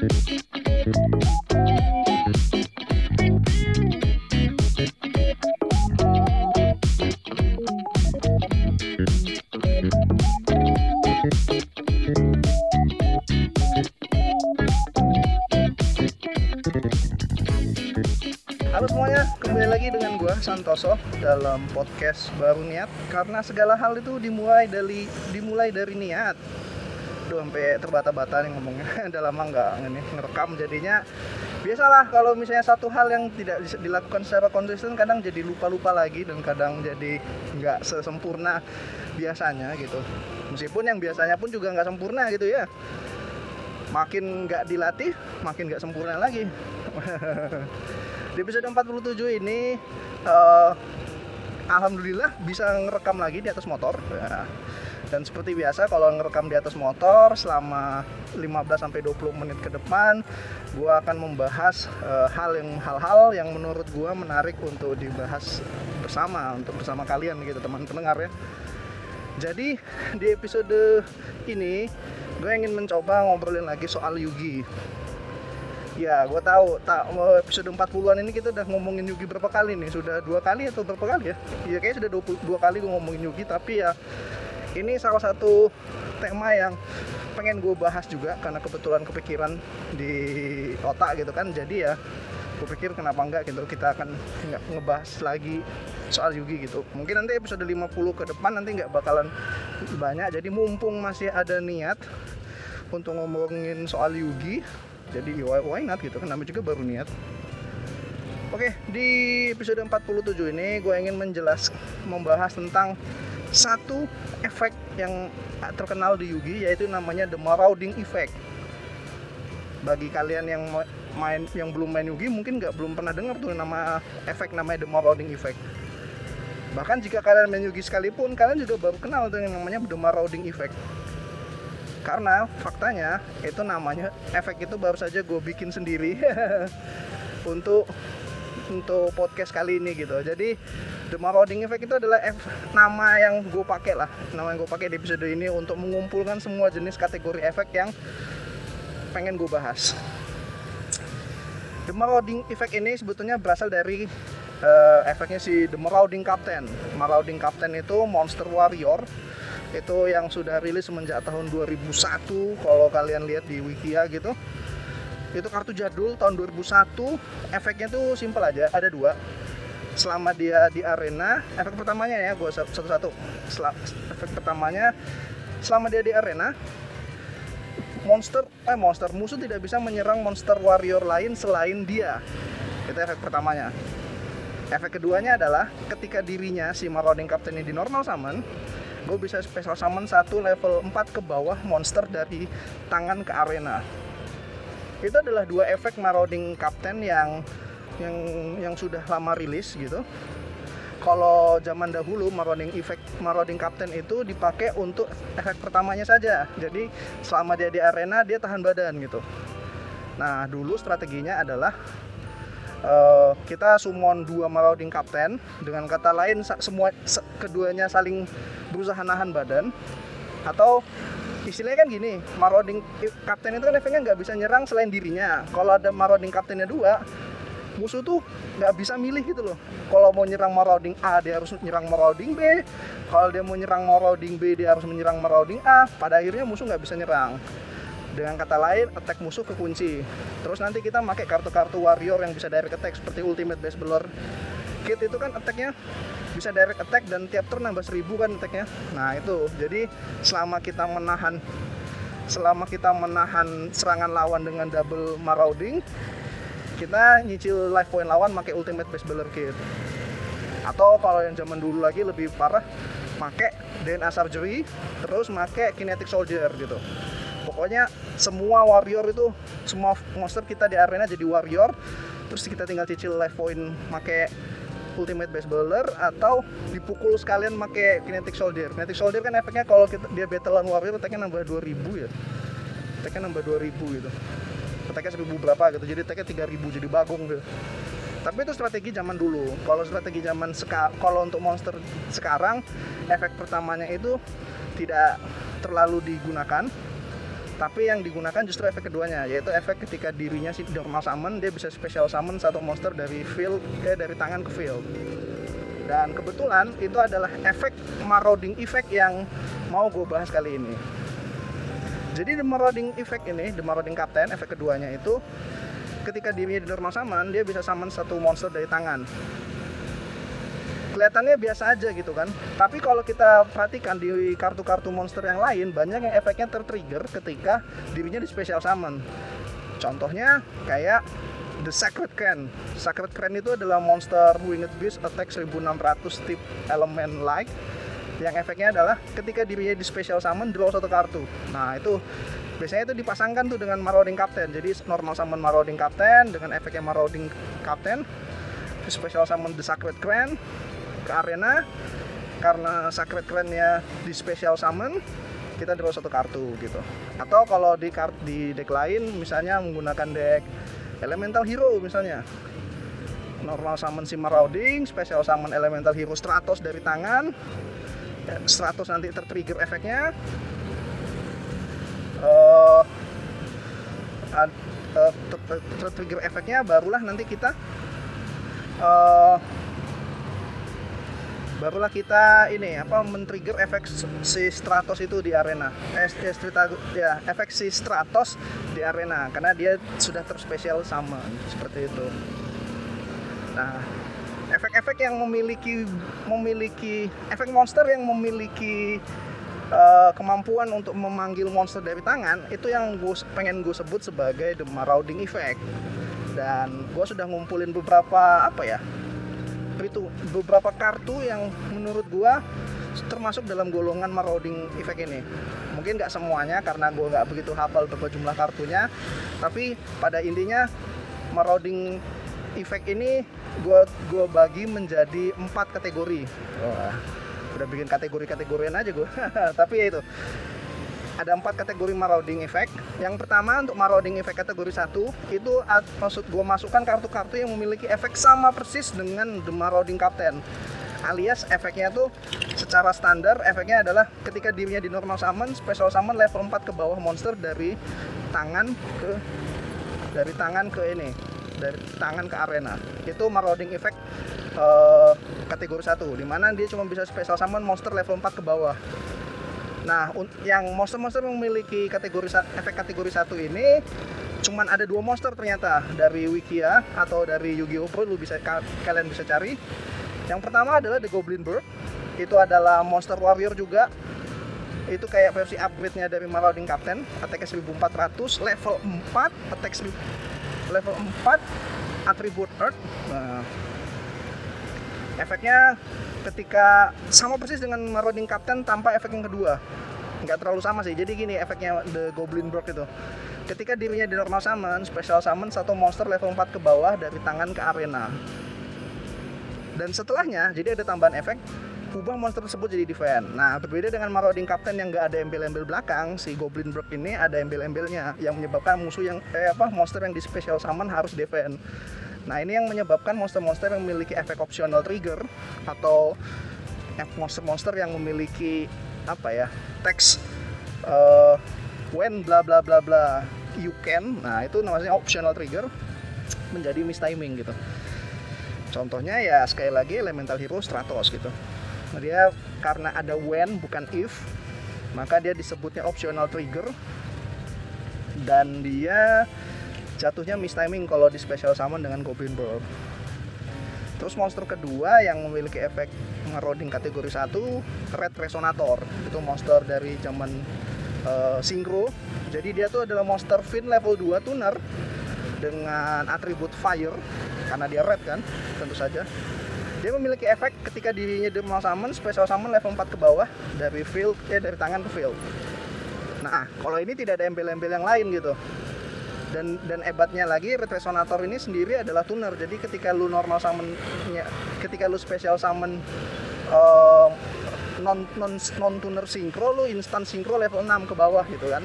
Halo semuanya, kembali lagi dengan gua Santoso dalam podcast baru niat karena segala hal itu dimulai dari dimulai dari niat. Duh, sampai terbata-bata nih ngomongnya. Udah lama nggak ini ngerekam jadinya biasalah kalau misalnya satu hal yang tidak dilakukan secara konsisten kadang jadi lupa-lupa lagi dan kadang jadi nggak sesempurna biasanya gitu. Meskipun yang biasanya pun juga nggak sempurna gitu ya. Makin nggak dilatih, makin nggak sempurna lagi. di episode 47 ini uh, alhamdulillah bisa ngerekam lagi di atas motor ya. Dan seperti biasa kalau ngerekam di atas motor selama 15 sampai 20 menit ke depan gua akan membahas uh, hal yang hal-hal yang menurut gua menarik untuk dibahas bersama untuk bersama kalian gitu teman pendengar ya jadi di episode ini gue ingin mencoba ngobrolin lagi soal Yugi Ya, gue tahu. Tak episode 40-an ini kita udah ngomongin Yugi berapa kali nih? Sudah dua kali atau berapa kali ya? Iya, kayaknya sudah 22 kali gue ngomongin Yugi, tapi ya ini salah satu tema yang pengen gue bahas juga karena kebetulan kepikiran di otak gitu kan. Jadi ya gue pikir kenapa enggak gitu kita akan nggak ngebahas lagi soal Yugi gitu. Mungkin nanti episode 50 ke depan nanti nggak bakalan banyak. Jadi mumpung masih ada niat untuk ngomongin soal Yugi jadi why, why not gitu kan namanya juga baru niat. Oke di episode 47 ini gue ingin menjelas membahas tentang satu efek yang terkenal di Yugi yaitu namanya the marauding effect. Bagi kalian yang main yang belum main Yugi mungkin nggak belum pernah dengar tuh nama efek namanya the marauding effect. Bahkan jika kalian main Yugi sekalipun kalian juga baru kenal yang namanya the marauding effect. Karena faktanya itu namanya efek itu baru saja gue bikin sendiri. Untuk untuk podcast kali ini gitu. Jadi the marauding effect itu adalah F, nama yang gue pakai lah. Nama yang gue pakai di episode ini untuk mengumpulkan semua jenis kategori efek yang pengen gue bahas. The marauding effect ini sebetulnya berasal dari uh, efeknya si the marauding captain. Marauding captain itu monster warrior. Itu yang sudah rilis semenjak tahun 2001 kalau kalian lihat di wikia gitu. Itu kartu jadul tahun 2001 efeknya tuh simple aja ada dua selama dia di arena efek pertamanya ya gue satu-satu. Efek pertamanya selama dia di arena monster eh monster musuh tidak bisa menyerang monster warrior lain selain dia. Itu efek pertamanya. Efek keduanya adalah ketika dirinya si marauding captain ini di normal summon gue bisa special summon satu level 4 ke bawah monster dari tangan ke arena. Itu adalah dua efek marauding captain yang yang yang sudah lama rilis gitu. Kalau zaman dahulu marauding effect marauding captain itu dipakai untuk efek pertamanya saja. Jadi selama dia di arena dia tahan badan gitu. Nah dulu strateginya adalah uh, kita summon dua marauding captain dengan kata lain semua keduanya saling berusaha nahan badan. Atau istilahnya kan gini marauding captain itu kan efeknya nggak bisa nyerang selain dirinya. Kalau ada marauding captainnya dua musuh tuh nggak bisa milih gitu loh. Kalau mau nyerang marauding A dia harus nyerang marauding B. Kalau dia mau nyerang marauding B dia harus menyerang marauding A. Pada akhirnya musuh nggak bisa nyerang. Dengan kata lain attack musuh kekunci terus nanti kita pakai kartu-kartu warrior yang bisa direct attack seperti ultimate base blower kit itu kan attacknya bisa direct attack dan tiap turn nambah 1000 kan attacknya. Nah itu. Jadi selama kita menahan selama kita menahan serangan lawan dengan double marauding kita nyicil life point lawan pakai ultimate base builder kit. Atau kalau yang zaman dulu lagi lebih parah make DNA surgery terus make kinetic soldier gitu. Pokoknya semua warrior itu semua monster kita di arena jadi warrior terus kita tinggal cicil life point make ultimate base bowler atau dipukul sekalian make kinetic soldier. Kinetic soldier kan efeknya kalau kita, dia battlean warrior attacknya nambah 2000 ya. Attacknya nambah 2000 gitu attacknya 1000 berapa gitu. Jadi attacknya 3000 jadi bagong gitu. Tapi itu strategi zaman dulu. Kalau strategi zaman sekarang kalau untuk monster sekarang efek pertamanya itu tidak terlalu digunakan. Tapi yang digunakan justru efek keduanya yaitu efek ketika dirinya si normal summon dia bisa special summon satu monster dari field eh dari tangan ke field. Dan kebetulan itu adalah efek marauding effect yang mau gue bahas kali ini jadi the marauding effect ini the marauding captain efek keduanya itu ketika dirinya di normal summon dia bisa summon satu monster dari tangan. Kelihatannya biasa aja gitu kan. Tapi kalau kita perhatikan di kartu-kartu monster yang lain banyak yang efeknya tertrigger ketika dirinya di special summon. Contohnya kayak The Sacred Crane Sacred Crane itu adalah monster winged beast attack 1600 tip elemen like yang efeknya adalah ketika dirinya di special summon draw satu kartu. Nah itu biasanya itu dipasangkan tuh dengan marauding captain. Jadi normal summon marauding captain dengan efeknya marauding captain. Special summon the sacred crane ke arena. Karena Sacred Crane-nya di special summon kita draw satu kartu gitu. Atau kalau di kart di deck lain misalnya menggunakan deck elemental hero misalnya. Normal summon si marauding special summon elemental hero Stratos dari tangan ya, Stratos nanti tertrigger efeknya. Uh, uh, tertrigger efeknya barulah nanti kita uh, barulah kita ini apa men-trigger efek si Stratos itu di arena. Eh ya efek si Stratos di arena karena dia sudah terspesial sama seperti itu. Nah efek-efek yang memiliki memiliki efek monster yang memiliki uh, kemampuan untuk memanggil monster dari tangan itu yang gue pengen gue sebut sebagai the marauding effect. Dan gue sudah ngumpulin beberapa apa ya itu beberapa kartu yang menurut gua termasuk dalam golongan marauding effect ini. Mungkin nggak semuanya karena gua nggak begitu hafal berapa jumlah kartunya tapi pada intinya marauding effect ini gua gua bagi menjadi empat kategori. Wah, udah bikin kategori-kategorian aja gua. Tapi ya itu. Ada empat kategori marauding effect. Yang pertama untuk marauding effect kategori satu itu maksud gue masukkan kartu-kartu yang memiliki efek sama persis dengan the marauding captain. Alias efeknya tuh secara standar efeknya adalah ketika dirinya di normal summon, special summon level 4 ke bawah monster dari tangan ke dari tangan ke ini dari tangan ke arena itu marauding effect uh, kategori satu di mana dia cuma bisa special summon monster level 4 ke bawah Nah, yang monster-monster memiliki kategori efek kategori satu ini cuman ada dua monster ternyata dari Wikia atau dari Yu-Gi-Oh! Pro lu bisa kalian bisa cari. Yang pertama adalah The Goblin Bird. Itu adalah monster warrior juga. Itu kayak versi upgrade-nya dari Marauding Captain, attack 1400, level 4, attack level 4, attribute Earth. Nah, efeknya ketika sama persis dengan Marauding Captain tanpa efek yang kedua nggak terlalu sama sih jadi gini efeknya The Goblin Bird itu ketika dirinya di normal summon special summon satu monster level 4 ke bawah dari tangan ke arena dan setelahnya jadi ada tambahan efek ubah monster tersebut jadi defend. Nah, berbeda dengan Marauding Captain yang nggak ada embel-embel belakang, si Goblin Bird ini ada embel-embelnya yang menyebabkan musuh yang eh apa monster yang di special summon harus defend. Nah ini yang menyebabkan monster-monster yang memiliki efek optional trigger atau monster-monster yang memiliki apa ya teks uh, when bla bla bla bla you can nah itu namanya optional trigger menjadi mistiming gitu contohnya ya sekali lagi elemental hero Stratos gitu dia karena ada when bukan if maka dia disebutnya optional trigger. Dan dia jatuhnya mistiming kalau di special summon dengan Goblin Bird terus monster kedua yang memiliki efek ngeroding kategori 1 Red Resonator. Itu monster dari zaman uh, Synchro. Jadi dia tuh adalah monster Fin level 2 tuner dengan atribut Fire karena dia red kan tentu saja dia memiliki efek ketika dirinya di summon special summon level 4 ke bawah dari field eh dari tangan ke field. Nah kalau ini tidak ada embel-embel yang lain gitu. Dan dan hebatnya lagi red resonator ini sendiri adalah tuner. Jadi ketika lu normal summon ketika lu special summon uh, non non non tuner sinkro lu instant sinkro level 6 ke bawah gitu kan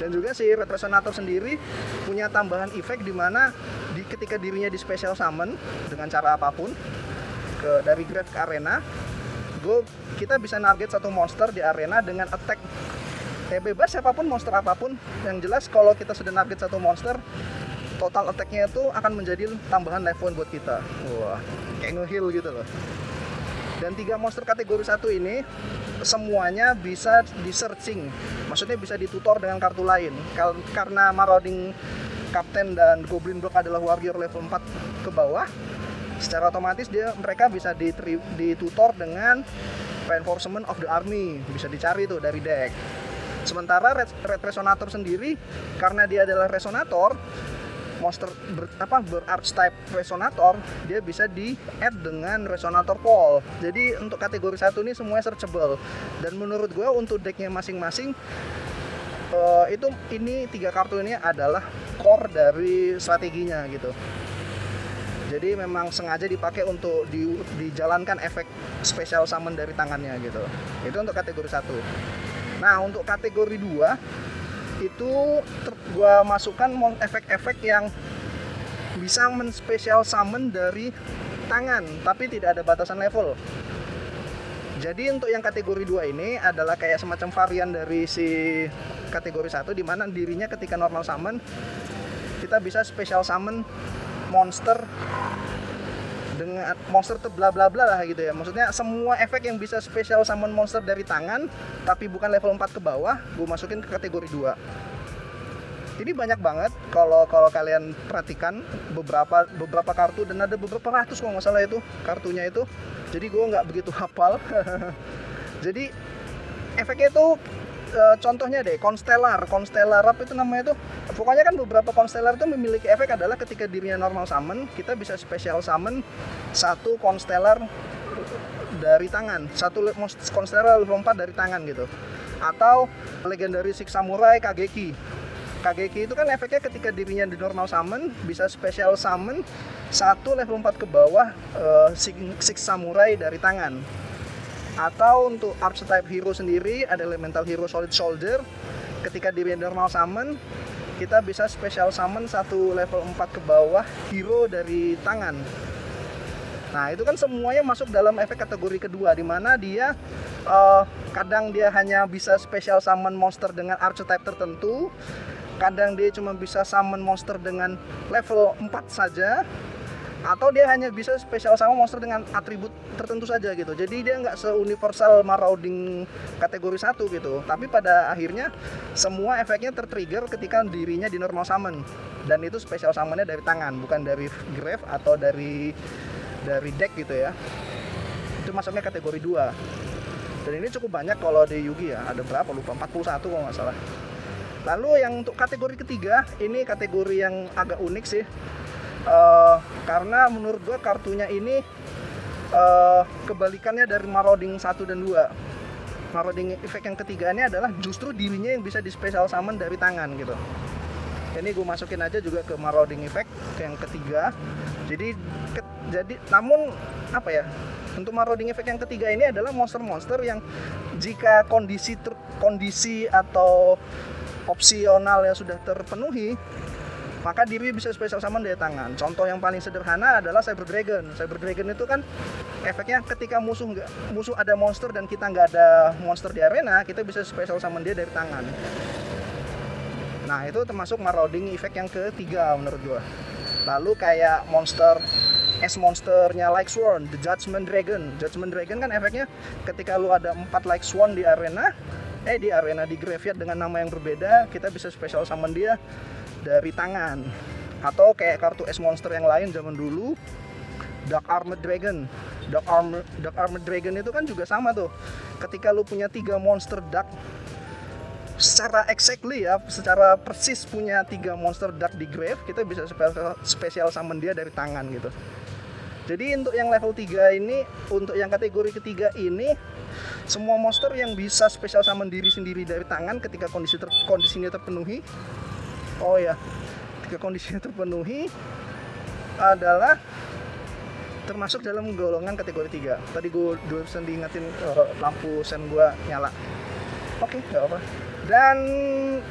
dan juga si red resonator sendiri punya tambahan efek di mana di ketika dirinya di special summon dengan cara apa pun ke dari grave ke arena gue kita bisa target satu monster di arena dengan attack. Ya bebas siapa pun monster apa pun. Yang jelas kalau kita sudah target satu monster total attack-nya itu akan menjadi tambahan level buat kita. Wah kayak ngeheal gitu loh. Dan tiga monster kategori satu ini semuanya bisa di searching maksudnya bisa ditutor dengan kartu lain. Karena marauding Captain dan Goblin Block adalah warrior level 4 ke bawah secara otomatis dia mereka bisa ditutor dengan reinforcement of the army. Bisa dicari tuh dari deck. Sementara red, red resonator sendiri karena dia adalah resonator monster ber, apa type resonator dia bisa di add dengan resonator pole jadi untuk kategori satu ini semuanya searchable. Dan menurut gue untuk decknya masing-masing uh, itu ini tiga kartu ini adalah core dari strateginya gitu. Jadi memang sengaja dipakai untuk di, dijalankan efek special summon dari tangannya gitu. Itu untuk kategori satu. Nah untuk kategori 2 itu gua masukkan efek-efek yang bisa men-special summon dari tangan tapi tidak ada batasan level. Jadi untuk yang kategori 2 ini adalah kayak semacam varian dari si kategori 1 di mana dirinya ketika normal summon kita bisa special summon monster dengan monster tuh bla bla lah gitu ya. Maksudnya semua efek yang bisa special summon monster dari tangan tapi bukan level 4 ke bawah gue masukin ke kategori 2 ini banyak banget. Kalau kalau kalian perhatikan beberapa beberapa kartu dan ada beberapa ratus kalau nggak salah itu kartunya itu. Jadi gue nggak begitu hafal. Jadi efeknya itu uh, contohnya deh konstelar. Konstelar apa itu namanya tuh? Pokoknya kan beberapa konstelar itu memiliki efek adalah ketika dirinya normal summon kita bisa special summon satu konstelar dari tangan satu konstelar level 4 dari tangan gitu. Atau legendary six samurai kageki. Kageki itu kan efeknya ketika dirinya di normal summon bisa special summon satu level 4 ke bawah uh, six samurai dari tangan atau untuk archetype hero sendiri ada elemental hero solid soldier ketika di normal summon kita bisa special summon satu level 4 ke bawah hero dari tangan. Nah itu kan semuanya masuk dalam efek kategori kedua di mana dia uh, kadang dia hanya bisa special summon monster dengan archetype tertentu. Kadang dia cuma bisa summon monster dengan level 4 saja atau dia hanya bisa spesial sama monster dengan atribut tertentu saja gitu. Jadi dia nggak seuniversal marauding kategori satu gitu. Tapi pada akhirnya semua efeknya tertrigger ketika dirinya di normal summon. Dan itu spesial summonnya dari tangan bukan dari grave atau dari dari deck gitu ya. Itu masuknya kategori 2 dan ini cukup banyak kalau di Yugi ya. Ada berapa? Lupa. 41 kalau nggak salah. Lalu yang untuk kategori ketiga ini kategori yang agak unik sih uh, karena menurut gue kartunya ini uh, kebalikannya dari marauding 1 dan 2 marauding effect yang ketiga ini adalah justru dirinya yang bisa di special summon dari tangan gitu. Ini gue masukin aja juga ke marauding effect ke yang ketiga. Jadi ke, jadi namun apa ya untuk marauding effect yang ketiga ini adalah monster-monster yang jika kondisi ter, kondisi atau opsional yang sudah terpenuhi maka diri bisa special summon dari tangan. Contoh yang paling sederhana adalah Cyber Dragon. Cyber Dragon itu kan efeknya ketika musuh nggak musuh ada monster dan kita nggak ada monster di arena, kita bisa special summon dia dari tangan. Nah itu termasuk marauding effect yang ketiga menurut gua. Lalu kayak monster S monsternya like Sworn, The Judgment Dragon. Judgment Dragon kan efeknya ketika lu ada 4 like Sworn di arena, eh di arena di graveyard dengan nama yang berbeda, kita bisa special summon dia dari tangan. Atau kayak kartu S monster yang lain zaman dulu Dark Armored Dragon. Dark Armor Dark Armored Dragon itu kan juga sama tuh. Ketika lu punya tiga monster dark secara exactly ya secara persis punya tiga monster dark di grave kita bisa spesial, spesial summon dia dari tangan gitu jadi untuk yang level 3 ini untuk yang kategori ketiga ini semua monster yang bisa spesial summon diri sendiri dari tangan ketika kondisi ter, kondisinya terpenuhi oh ya tiga kondisinya terpenuhi adalah termasuk dalam golongan kategori 3 tadi gue dulu diingetin uh, lampu sen gue nyala. Oke okay, gak apa dan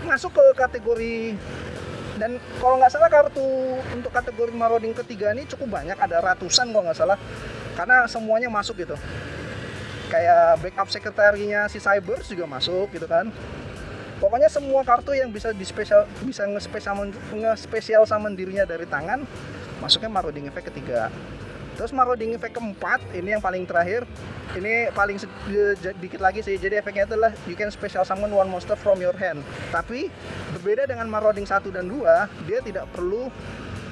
masuk ke kategori dan kalau nggak salah kartu untuk kategori marauding ketiga ini cukup banyak ada ratusan kalau nggak salah. Karena semuanya masuk gitu. Kayak backup sekretarinya si Cybers juga masuk gitu kan. Pokoknya semua kartu yang bisa di spesial bisa nge-spesial nge-spesial summon dirinya dari tangan masuknya marauding effect ketiga. Terus marauding effect keempat ini yang paling terakhir ini paling sedikit lagi sih jadi efeknya adalah you can special summon one monster from your hand. Tapi berbeda dengan marauding 1 dan 2 dia tidak perlu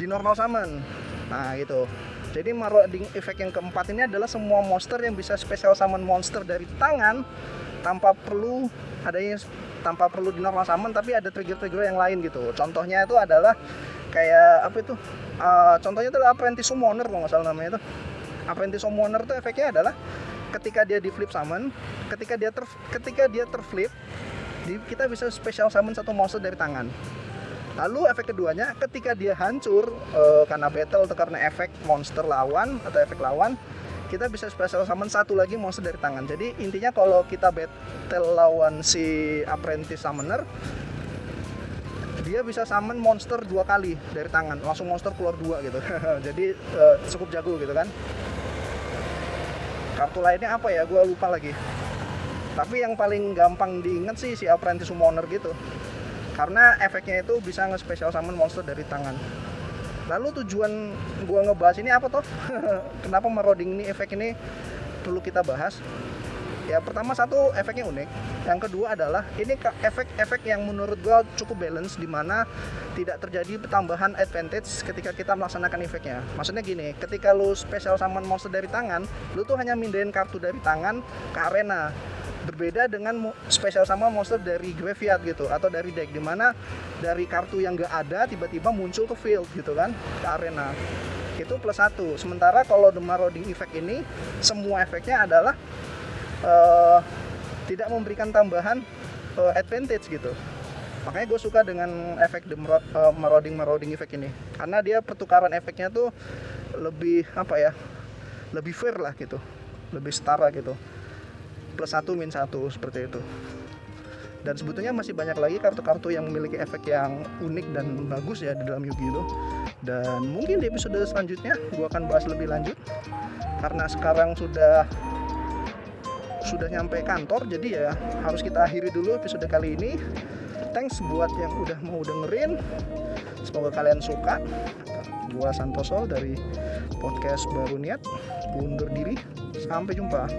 di normal summon. Nah gitu. Jadi marauding effect yang keempat ini adalah semua monster yang bisa special summon monster dari tangan tanpa perlu adanya tanpa perlu di normal summon tapi ada trigger-trigger yang lain gitu. Contohnya itu adalah kayak apa itu? Uh, contohnya itu apprentice summoner kalau nggak salah namanya itu. Apprentice summoner itu efeknya adalah ketika dia di flip summon ketika dia ter ketika dia terflip kita bisa special summon satu monster dari tangan. Lalu efek keduanya ketika dia hancur uh, karena battle atau karena efek monster lawan atau efek lawan kita bisa special summon satu lagi monster dari tangan. Jadi intinya kalau kita battle lawan si apprentice summoner dia bisa summon monster dua kali dari tangan. Langsung monster keluar dua gitu. Jadi uh, cukup jago gitu kan kartu lainnya apa ya? Gue lupa lagi. Tapi yang paling gampang diingat sih si apprentice summoner gitu. Karena efeknya itu bisa nge-special summon monster dari tangan. Lalu tujuan gua ngebahas ini apa toh? Kenapa marauding ini efek ini perlu kita bahas? Ya pertama satu efeknya unik yang kedua adalah ini efek-efek yang menurut gua cukup balance di mana tidak terjadi tambahan advantage ketika kita melaksanakan efeknya. Maksudnya gini ketika lu special summon monster dari tangan lu tuh hanya mindahin kartu dari tangan ke arena. Berbeda dengan spesial sama monster dari graveyard gitu atau dari deck di mana dari kartu yang gak ada tiba-tiba muncul ke field gitu kan ke arena. Itu plus satu. Sementara kalau the marauding effect ini semua efeknya adalah uh, tidak memberikan tambahan uh, advantage gitu. Makanya gue suka dengan efek the uh, marauding marauding effect ini. Karena dia pertukaran efeknya tuh lebih apa ya lebih fair lah gitu. Lebih setara gitu. Plus satu min satu seperti itu. Dan sebetulnya masih banyak lagi kartu-kartu yang memiliki efek yang unik dan bagus ya di dalam Yu-Gi-Oh dan mungkin di episode selanjutnya gue akan bahas lebih lanjut. Karena sekarang sudah sudah nyampe kantor jadi ya harus kita akhiri dulu episode kali ini. Thanks buat yang udah mau dengerin. Semoga kalian suka. Gua Santoso dari podcast baru niat. Undur diri. Sampai jumpa